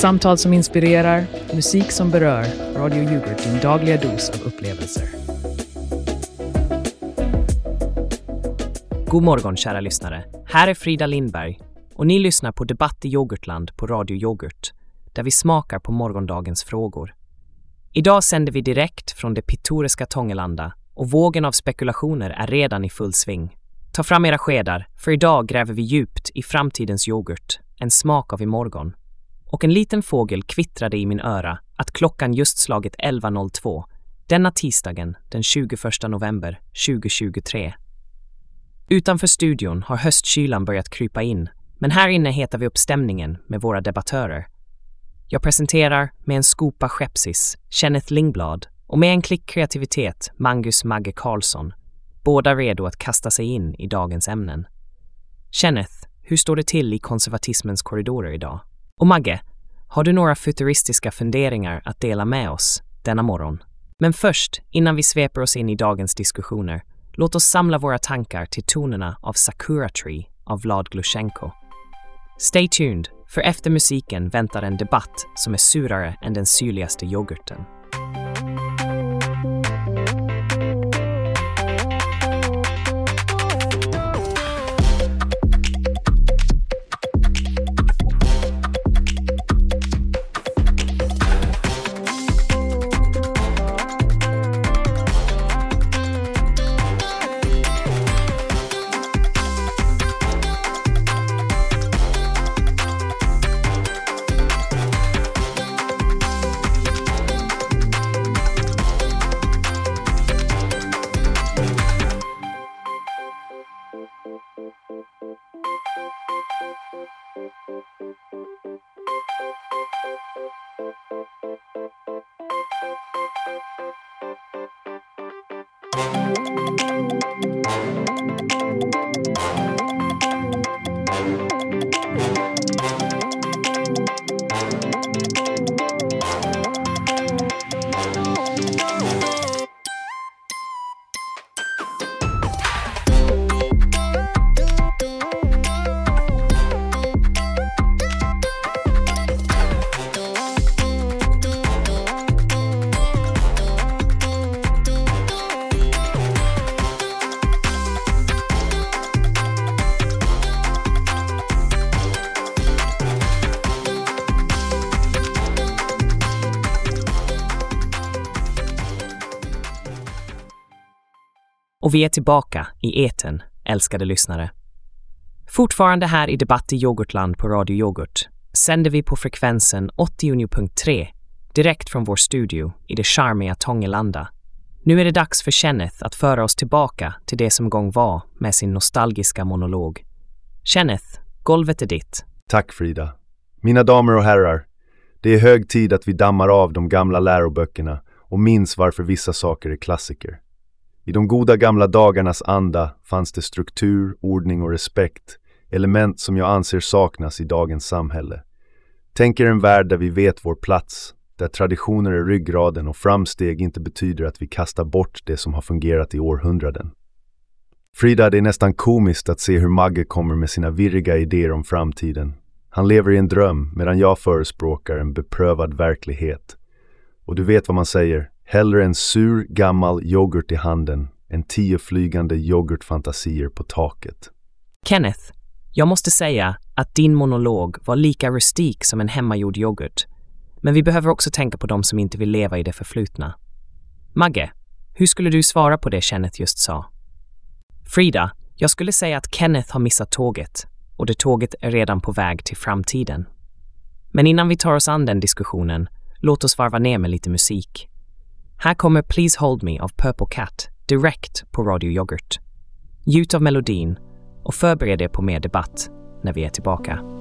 Samtal som inspirerar, musik som berör. Radio Yoghurt, din dagliga dos av upplevelser. God morgon kära lyssnare. Här är Frida Lindberg och ni lyssnar på Debatt i yoghurtland på Radio Yoghurt där vi smakar på morgondagens frågor. Idag sänder vi direkt från det pittoreska Tångelanda och vågen av spekulationer är redan i full sving. Ta fram era skedar, för idag gräver vi djupt i framtidens yoghurt, en smak av imorgon. Och en liten fågel kvittrade i min öra att klockan just slagit 11.02 denna tisdagen den 21 november 2023. Utanför studion har höstkylan börjat krypa in, men här inne hetar vi upp stämningen med våra debattörer. Jag presenterar med en skopa skepsis Kenneth Lingblad och med en klick kreativitet Mangus Magge Karlsson, båda redo att kasta sig in i dagens ämnen. Kenneth, hur står det till i konservatismens korridorer idag? Och Magge, har du några futuristiska funderingar att dela med oss denna morgon? Men först, innan vi sveper oss in i dagens diskussioner, låt oss samla våra tankar till tonerna av Sakura Tree av Vlad Glushenko. Stay tuned, för efter musiken väntar en debatt som är surare än den syrligaste yoghurten. Och vi är tillbaka i eten, älskade lyssnare. Fortfarande här i Debatt i yoghurtland på Radio Yoghurt sänder vi på frekvensen 80.3 direkt från vår studio i det charmiga Tångelanda. Nu är det dags för Kenneth att föra oss tillbaka till det som gång var med sin nostalgiska monolog. Kenneth, golvet är ditt. Tack Frida. Mina damer och herrar, det är hög tid att vi dammar av de gamla läroböckerna och minns varför vissa saker är klassiker. I de goda gamla dagarnas anda fanns det struktur, ordning och respekt, element som jag anser saknas i dagens samhälle. Tänk er en värld där vi vet vår plats, där traditioner är ryggraden och framsteg inte betyder att vi kastar bort det som har fungerat i århundraden. Frida, det är nästan komiskt att se hur Magge kommer med sina virriga idéer om framtiden. Han lever i en dröm medan jag förespråkar en beprövad verklighet. Och du vet vad man säger, Hellre en sur gammal yoghurt i handen än tio flygande yoghurtfantasier på taket. Kenneth, jag måste säga att din monolog var lika rustik som en hemmagjord yoghurt. Men vi behöver också tänka på de som inte vill leva i det förflutna. Magge, hur skulle du svara på det Kenneth just sa? Frida, jag skulle säga att Kenneth har missat tåget och det tåget är redan på väg till framtiden. Men innan vi tar oss an den diskussionen, låt oss varva ner med lite musik. Här kommer Please Hold Me av Purple Cat direkt på Radio Yoghurt. Njut av melodin och förbered er på mer debatt när vi är tillbaka.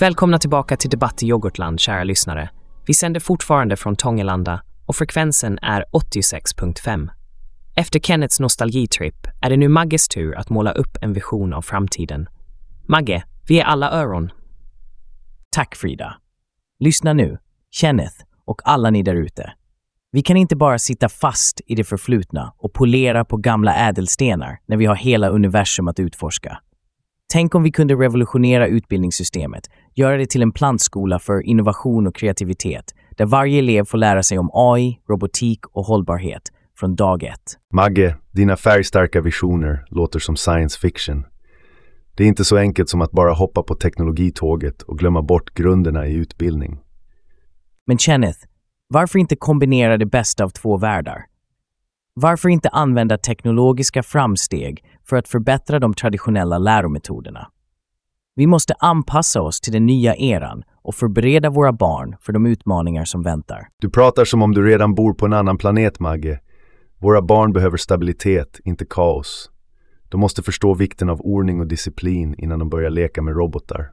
Välkomna tillbaka till Debatt i yoghurtland, kära lyssnare. Vi sänder fortfarande från Tångelanda och frekvensen är 86.5. Efter Kennets nostalgitripp är det nu Magges tur att måla upp en vision av framtiden. Magge, vi är alla öron. Tack Frida. Lyssna nu, Kenneth och alla ni där ute. Vi kan inte bara sitta fast i det förflutna och polera på gamla ädelstenar när vi har hela universum att utforska. Tänk om vi kunde revolutionera utbildningssystemet, göra det till en plantskola för innovation och kreativitet, där varje elev får lära sig om AI, robotik och hållbarhet från dag ett. Magge, dina färgstarka visioner låter som science fiction. Det är inte så enkelt som att bara hoppa på teknologitåget och glömma bort grunderna i utbildning. Men Kenneth, varför inte kombinera det bästa av två världar? Varför inte använda teknologiska framsteg för att förbättra de traditionella lärometoderna? Vi måste anpassa oss till den nya eran och förbereda våra barn för de utmaningar som väntar. Du pratar som om du redan bor på en annan planet, Magge. Våra barn behöver stabilitet, inte kaos. De måste förstå vikten av ordning och disciplin innan de börjar leka med robotar.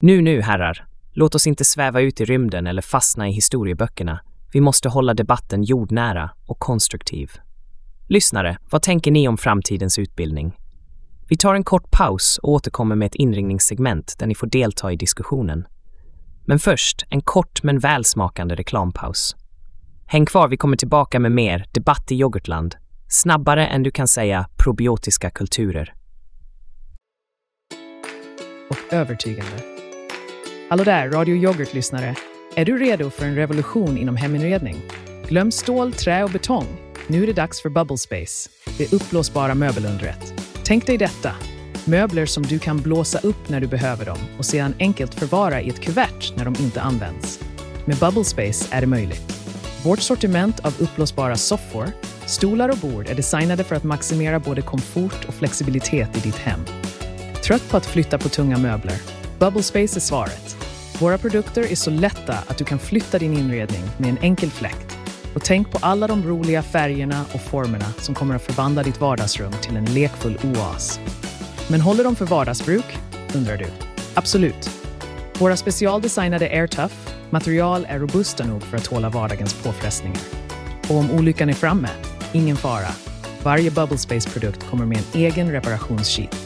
Nu, nu, herrar. Låt oss inte sväva ut i rymden eller fastna i historieböckerna. Vi måste hålla debatten jordnära och konstruktiv. Lyssnare, vad tänker ni om framtidens utbildning? Vi tar en kort paus och återkommer med ett inringningssegment där ni får delta i diskussionen. Men först en kort men välsmakande reklampaus. Häng kvar, vi kommer tillbaka med mer debatt i yoghurtland. Snabbare än du kan säga probiotiska kulturer. och övertygande. Hallå där, Radio Yoghurt-lyssnare. Är du redo för en revolution inom heminredning? Glöm stål, trä och betong. Nu är det dags för Bubble Space, det uppblåsbara möbelundret. Tänk dig detta. Möbler som du kan blåsa upp när du behöver dem och sedan enkelt förvara i ett kuvert när de inte används. Med Bubble Space är det möjligt. Vårt sortiment av uppblåsbara soffor, stolar och bord är designade för att maximera både komfort och flexibilitet i ditt hem. Trött på att flytta på tunga möbler? Bubble Space är svaret. Våra produkter är så lätta att du kan flytta din inredning med en enkel fläkt. Och tänk på alla de roliga färgerna och formerna som kommer att förvandla ditt vardagsrum till en lekfull oas. Men håller de för vardagsbruk? undrar du. Absolut. Våra specialdesignade AirTough material är robusta nog för att tåla vardagens påfrestningar. Och om olyckan är framme, ingen fara. Varje Bubble Space-produkt kommer med en egen reparationskit.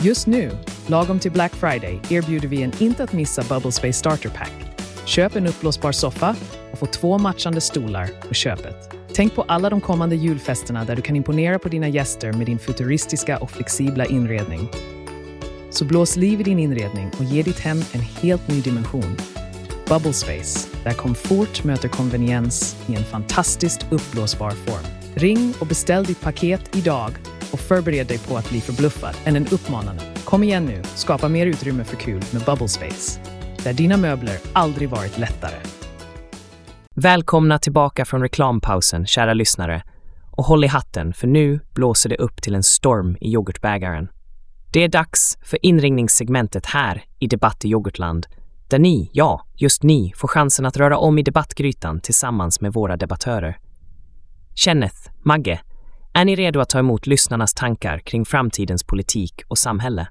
Just nu, lagom till Black Friday, erbjuder vi en inte att missa Bubble Space Starter Pack. Köp en uppblåsbar soffa och få två matchande stolar på köpet. Tänk på alla de kommande julfesterna där du kan imponera på dina gäster med din futuristiska och flexibla inredning. Så blås liv i din inredning och ge ditt hem en helt ny dimension. Bubble Space, där komfort möter konveniens i en fantastiskt uppblåsbar form. Ring och beställ ditt paket idag och förbered dig på att bli förbluffad än en uppmanande. Kom igen nu, skapa mer utrymme för kul med Bubble Space. Där dina möbler aldrig varit lättare. Välkomna tillbaka från reklampausen, kära lyssnare. Och håll i hatten, för nu blåser det upp till en storm i yoghurtbägaren. Det är dags för inringningssegmentet här i Debatt i yoghurtland, där ni, ja, just ni, får chansen att röra om i debattgrytan tillsammans med våra debattörer. Kenneth, Magge, är ni redo att ta emot lyssnarnas tankar kring framtidens politik och samhälle?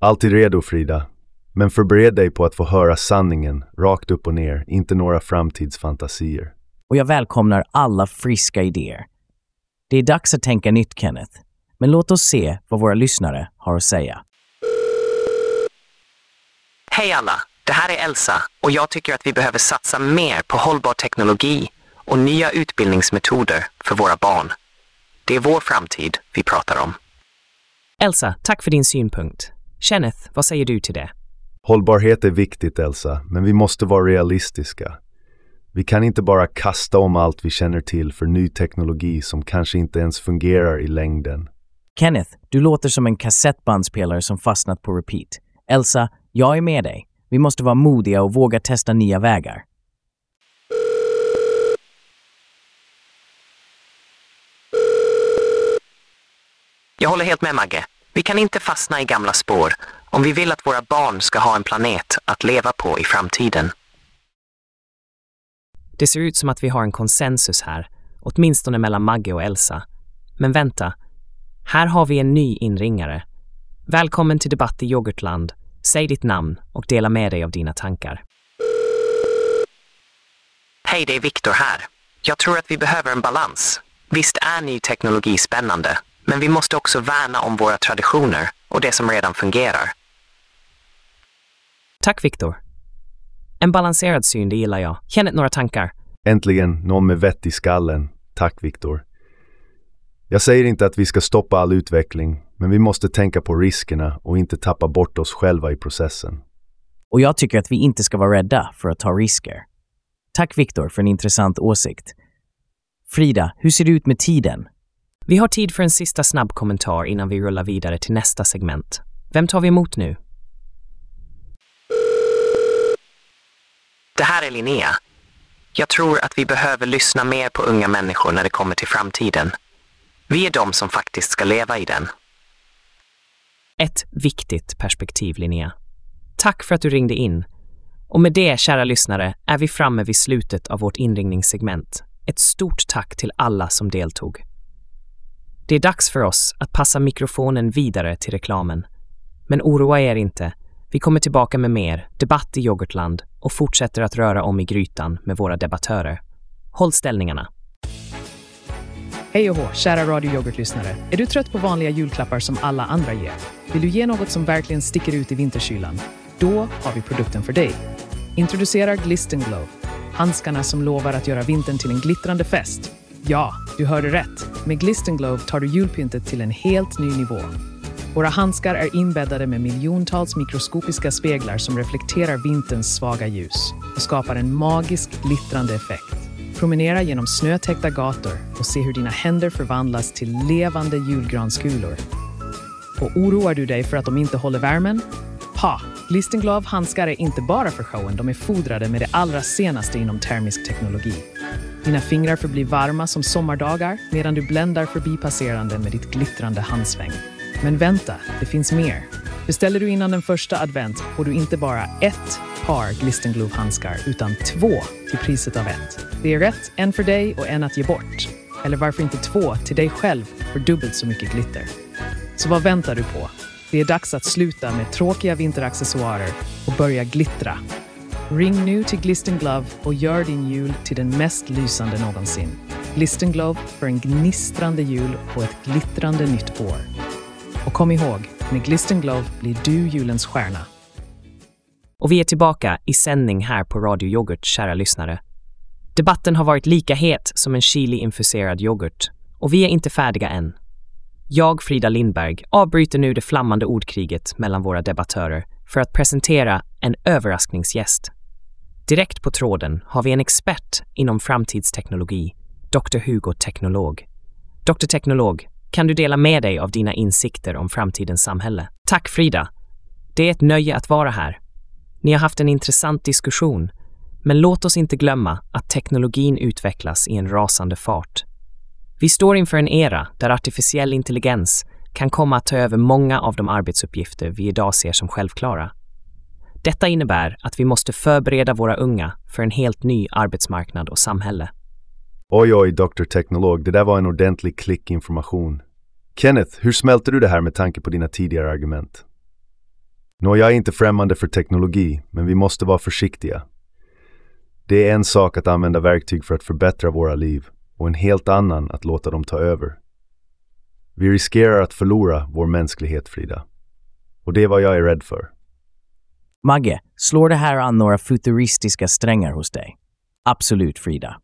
Alltid redo, Frida. Men förbered dig på att få höra sanningen, rakt upp och ner, inte några framtidsfantasier. Och jag välkomnar alla friska idéer. Det är dags att tänka nytt, Kenneth. Men låt oss se vad våra lyssnare har att säga. Hej alla! Det här är Elsa och jag tycker att vi behöver satsa mer på hållbar teknologi och nya utbildningsmetoder för våra barn. Det är vår framtid vi pratar om. Elsa, tack för din synpunkt. Kenneth, vad säger du till det? Hållbarhet är viktigt, Elsa, men vi måste vara realistiska. Vi kan inte bara kasta om allt vi känner till för ny teknologi som kanske inte ens fungerar i längden. Kenneth, du låter som en kassettbandspelare som fastnat på repeat. Elsa, jag är med dig. Vi måste vara modiga och våga testa nya vägar. Jag håller helt med Magge. Vi kan inte fastna i gamla spår om vi vill att våra barn ska ha en planet att leva på i framtiden. Det ser ut som att vi har en konsensus här, åtminstone mellan Magge och Elsa. Men vänta, här har vi en ny inringare. Välkommen till Debatt i yoghurtland, Säg ditt namn och dela med dig av dina tankar. Hej, det är Viktor här. Jag tror att vi behöver en balans. Visst är ny teknologi spännande, men vi måste också värna om våra traditioner och det som redan fungerar. Tack, Viktor. En balanserad syn, det gillar jag. Kännet några tankar? Äntligen någon med vett i skallen. Tack, Viktor. Jag säger inte att vi ska stoppa all utveckling, men vi måste tänka på riskerna och inte tappa bort oss själva i processen. Och jag tycker att vi inte ska vara rädda för att ta risker. Tack Viktor för en intressant åsikt. Frida, hur ser det ut med tiden? Vi har tid för en sista snabb kommentar innan vi rullar vidare till nästa segment. Vem tar vi emot nu? Det här är Linnea. Jag tror att vi behöver lyssna mer på unga människor när det kommer till framtiden. Vi är de som faktiskt ska leva i den. Ett viktigt perspektiv, Linnea. Tack för att du ringde in. Och med det, kära lyssnare, är vi framme vid slutet av vårt inringningssegment. Ett stort tack till alla som deltog. Det är dags för oss att passa mikrofonen vidare till reklamen. Men oroa er inte. Vi kommer tillbaka med mer debatt i yoghurtland och fortsätter att röra om i grytan med våra debattörer. Håll ställningarna. Hej och hå, kära Radio Yoghurt-lyssnare. Är du trött på vanliga julklappar som alla andra ger? Vill du ge något som verkligen sticker ut i vinterkylan? Då har vi produkten för dig. Introducerar Glisten Glow. Handskarna som lovar att göra vintern till en glittrande fest. Ja, du hörde rätt. Med Glisten Glow tar du julpyntet till en helt ny nivå. Våra handskar är inbäddade med miljontals mikroskopiska speglar som reflekterar vinterns svaga ljus och skapar en magisk glittrande effekt. Promenera genom snötäckta gator och se hur dina händer förvandlas till levande julgranskulor. Och oroar du dig för att de inte håller värmen? Ha! Glistenglove handskar är inte bara för showen, de är fodrade med det allra senaste inom termisk teknologi. Dina fingrar förblir varma som sommardagar medan du bländar förbi passerande med ditt glittrande handsväng. Men vänta, det finns mer. Beställer du innan den första advent får du inte bara ett par Glistenglove-handskar utan två till priset av ett. Det är rätt, en för dig och en att ge bort. Eller varför inte två till dig själv för dubbelt så mycket glitter? Så vad väntar du på? Det är dags att sluta med tråkiga vinteraccessoarer och börja glittra. Ring nu till Glisten Glove och gör din jul till den mest lysande någonsin. Glisten Glove för en gnistrande jul och ett glittrande nytt år. Och kom ihåg, med Glisten Glove blir du julens stjärna. Och vi är tillbaka i sändning här på Radio Yoghurt, kära lyssnare. Debatten har varit lika het som en chili-infuserad yoghurt och vi är inte färdiga än. Jag, Frida Lindberg, avbryter nu det flammande ordkriget mellan våra debattörer för att presentera en överraskningsgäst. Direkt på tråden har vi en expert inom framtidsteknologi, Dr. Hugo Teknolog. Dr. Teknolog, kan du dela med dig av dina insikter om framtidens samhälle? Tack Frida! Det är ett nöje att vara här. Ni har haft en intressant diskussion, men låt oss inte glömma att teknologin utvecklas i en rasande fart. Vi står inför en era där artificiell intelligens kan komma att ta över många av de arbetsuppgifter vi idag ser som självklara. Detta innebär att vi måste förbereda våra unga för en helt ny arbetsmarknad och samhälle. Oj, oj, Dr. Teknolog, det där var en ordentlig klick information. Kenneth, hur smälter du det här med tanke på dina tidigare argument? Nå, jag är inte främmande för teknologi, men vi måste vara försiktiga. Det är en sak att använda verktyg för att förbättra våra liv och en helt annan att låta dem ta över. Vi riskerar att förlora vår mänsklighet, Frida. Och det är vad jag är rädd för. Magge, slår det här an några futuristiska strängar hos dig? Absolut, Frida.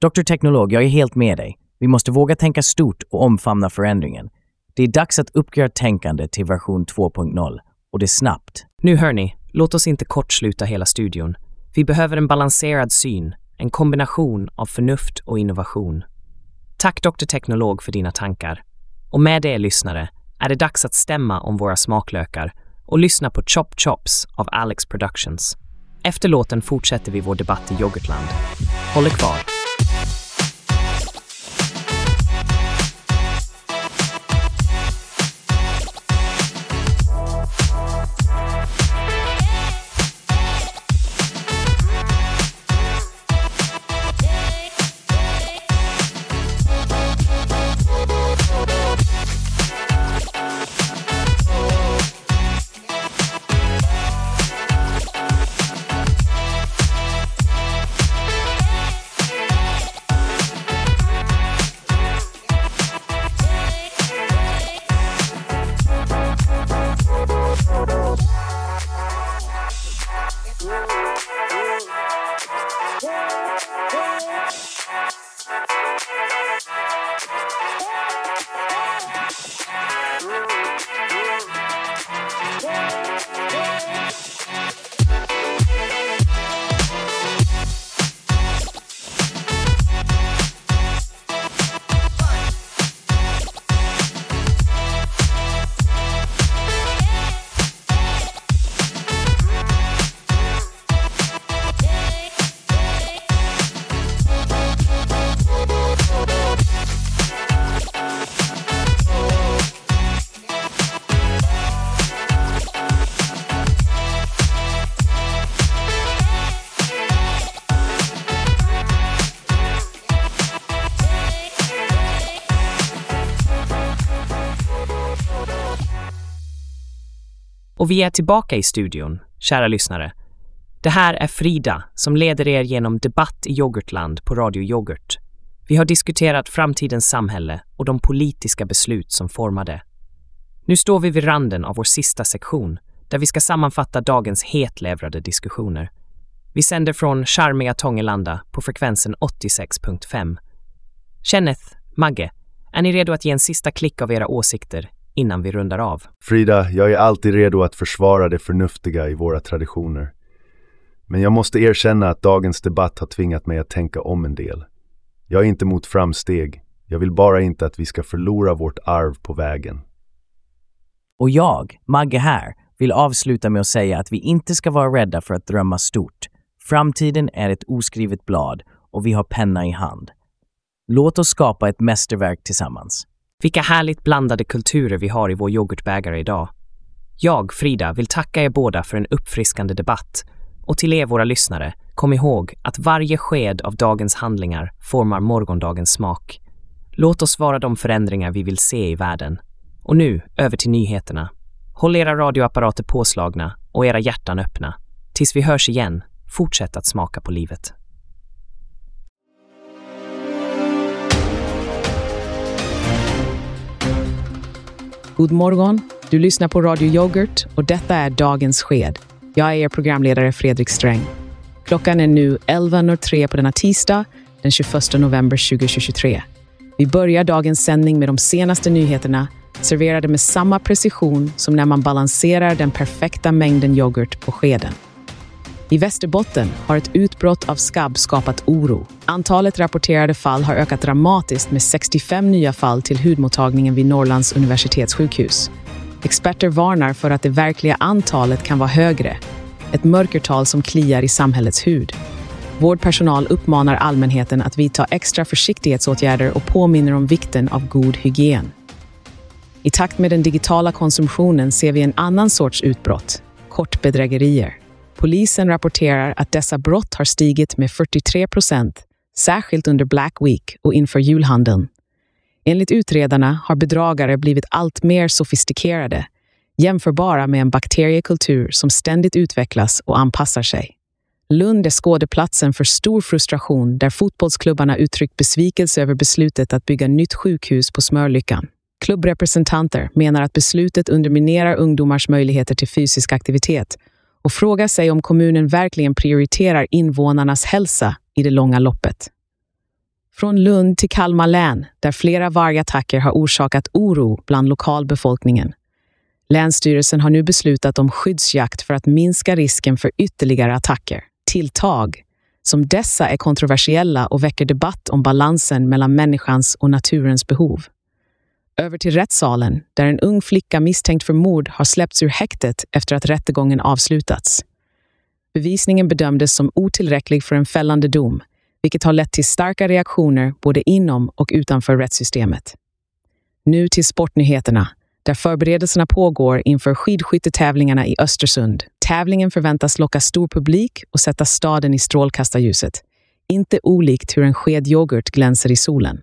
Dr. Teknolog, jag är helt med dig. Vi måste våga tänka stort och omfamna förändringen. Det är dags att uppgöra tänkandet till version 2.0 och det snabbt. Nu hör ni, låt oss inte kortsluta hela studion. Vi behöver en balanserad syn, en kombination av förnuft och innovation. Tack Dr. Teknolog för dina tankar. Och med det, lyssnare, är det dags att stämma om våra smaklökar och lyssna på Chop Chops av Alex Productions. Efter låten fortsätter vi vår debatt i Yoghurtland. Håll er kvar. Och vi är tillbaka i studion, kära lyssnare. Det här är Frida som leder er genom debatt i yoghurtland på Radio Yoghurt. Vi har diskuterat framtidens samhälle och de politiska beslut som formar det. Nu står vi vid randen av vår sista sektion där vi ska sammanfatta dagens hetlevrade diskussioner. Vi sänder från charmiga Tångelanda på frekvensen 86.5. Kenneth, Magge, är ni redo att ge en sista klick av era åsikter innan vi rundar av? Frida, jag är alltid redo att försvara det förnuftiga i våra traditioner. Men jag måste erkänna att dagens debatt har tvingat mig att tänka om en del. Jag är inte mot framsteg. Jag vill bara inte att vi ska förlora vårt arv på vägen. Och jag, Magge här, vill avsluta med att säga att vi inte ska vara rädda för att drömma stort. Framtiden är ett oskrivet blad och vi har penna i hand. Låt oss skapa ett mästerverk tillsammans. Vilka härligt blandade kulturer vi har i vår yoghurtbägare idag. Jag, Frida, vill tacka er båda för en uppfriskande debatt och till er våra lyssnare, kom ihåg att varje sked av dagens handlingar formar morgondagens smak. Låt oss vara de förändringar vi vill se i världen. Och nu, över till nyheterna. Håll era radioapparater påslagna och era hjärtan öppna. Tills vi hörs igen, fortsätt att smaka på livet. God morgon! Du lyssnar på Radio Yoghurt och detta är Dagens sked. Jag är er programledare Fredrik Sträng. Klockan är nu 11.03 på denna tisdag, den 21 november 2023. Vi börjar dagens sändning med de senaste nyheterna serverade med samma precision som när man balanserar den perfekta mängden yoghurt på skeden. I Västerbotten har ett utbrott av skabb skapat oro. Antalet rapporterade fall har ökat dramatiskt med 65 nya fall till hudmottagningen vid Norrlands universitetssjukhus. Experter varnar för att det verkliga antalet kan vara högre. Ett mörkertal som kliar i samhällets hud. Vårdpersonal uppmanar allmänheten att vidta extra försiktighetsåtgärder och påminner om vikten av god hygien. I takt med den digitala konsumtionen ser vi en annan sorts utbrott, kortbedrägerier. Polisen rapporterar att dessa brott har stigit med 43 procent, särskilt under Black Week och inför julhandeln. Enligt utredarna har bedragare blivit allt mer sofistikerade, jämförbara med en bakteriekultur som ständigt utvecklas och anpassar sig. Lund är skådeplatsen för stor frustration där fotbollsklubbarna uttryckt besvikelse över beslutet att bygga nytt sjukhus på Smörlyckan. Klubbrepresentanter menar att beslutet underminerar ungdomars möjligheter till fysisk aktivitet och frågar sig om kommunen verkligen prioriterar invånarnas hälsa i det långa loppet. Från Lund till Kalmar län, där flera vargattacker har orsakat oro bland lokalbefolkningen. Länsstyrelsen har nu beslutat om skyddsjakt för att minska risken för ytterligare attacker. Tilltag som dessa är kontroversiella och väcker debatt om balansen mellan människans och naturens behov. Över till rättssalen, där en ung flicka misstänkt för mord har släppts ur häktet efter att rättegången avslutats. Bevisningen bedömdes som otillräcklig för en fällande dom, vilket har lett till starka reaktioner både inom och utanför rättssystemet. Nu till sportnyheterna, där förberedelserna pågår inför skidskyttetävlingarna i Östersund. Tävlingen förväntas locka stor publik och sätta staden i strålkastarljuset. Inte olikt hur en sked yoghurt glänser i solen.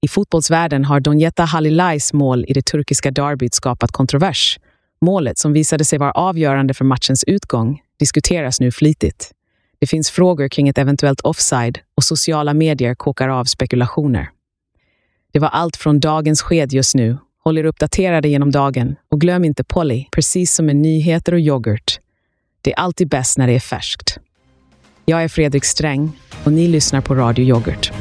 I fotbollsvärlden har Donjeta Halilais mål i det turkiska derbyt skapat kontrovers. Målet, som visade sig vara avgörande för matchens utgång, diskuteras nu flitigt. Det finns frågor kring ett eventuellt offside och sociala medier kokar av spekulationer. Det var allt från dagens sked just nu. Håll er uppdaterade genom dagen och glöm inte Polly, precis som med nyheter och yoghurt. Det är alltid bäst när det är färskt. Jag är Fredrik Sträng och ni lyssnar på Radio Yoghurt.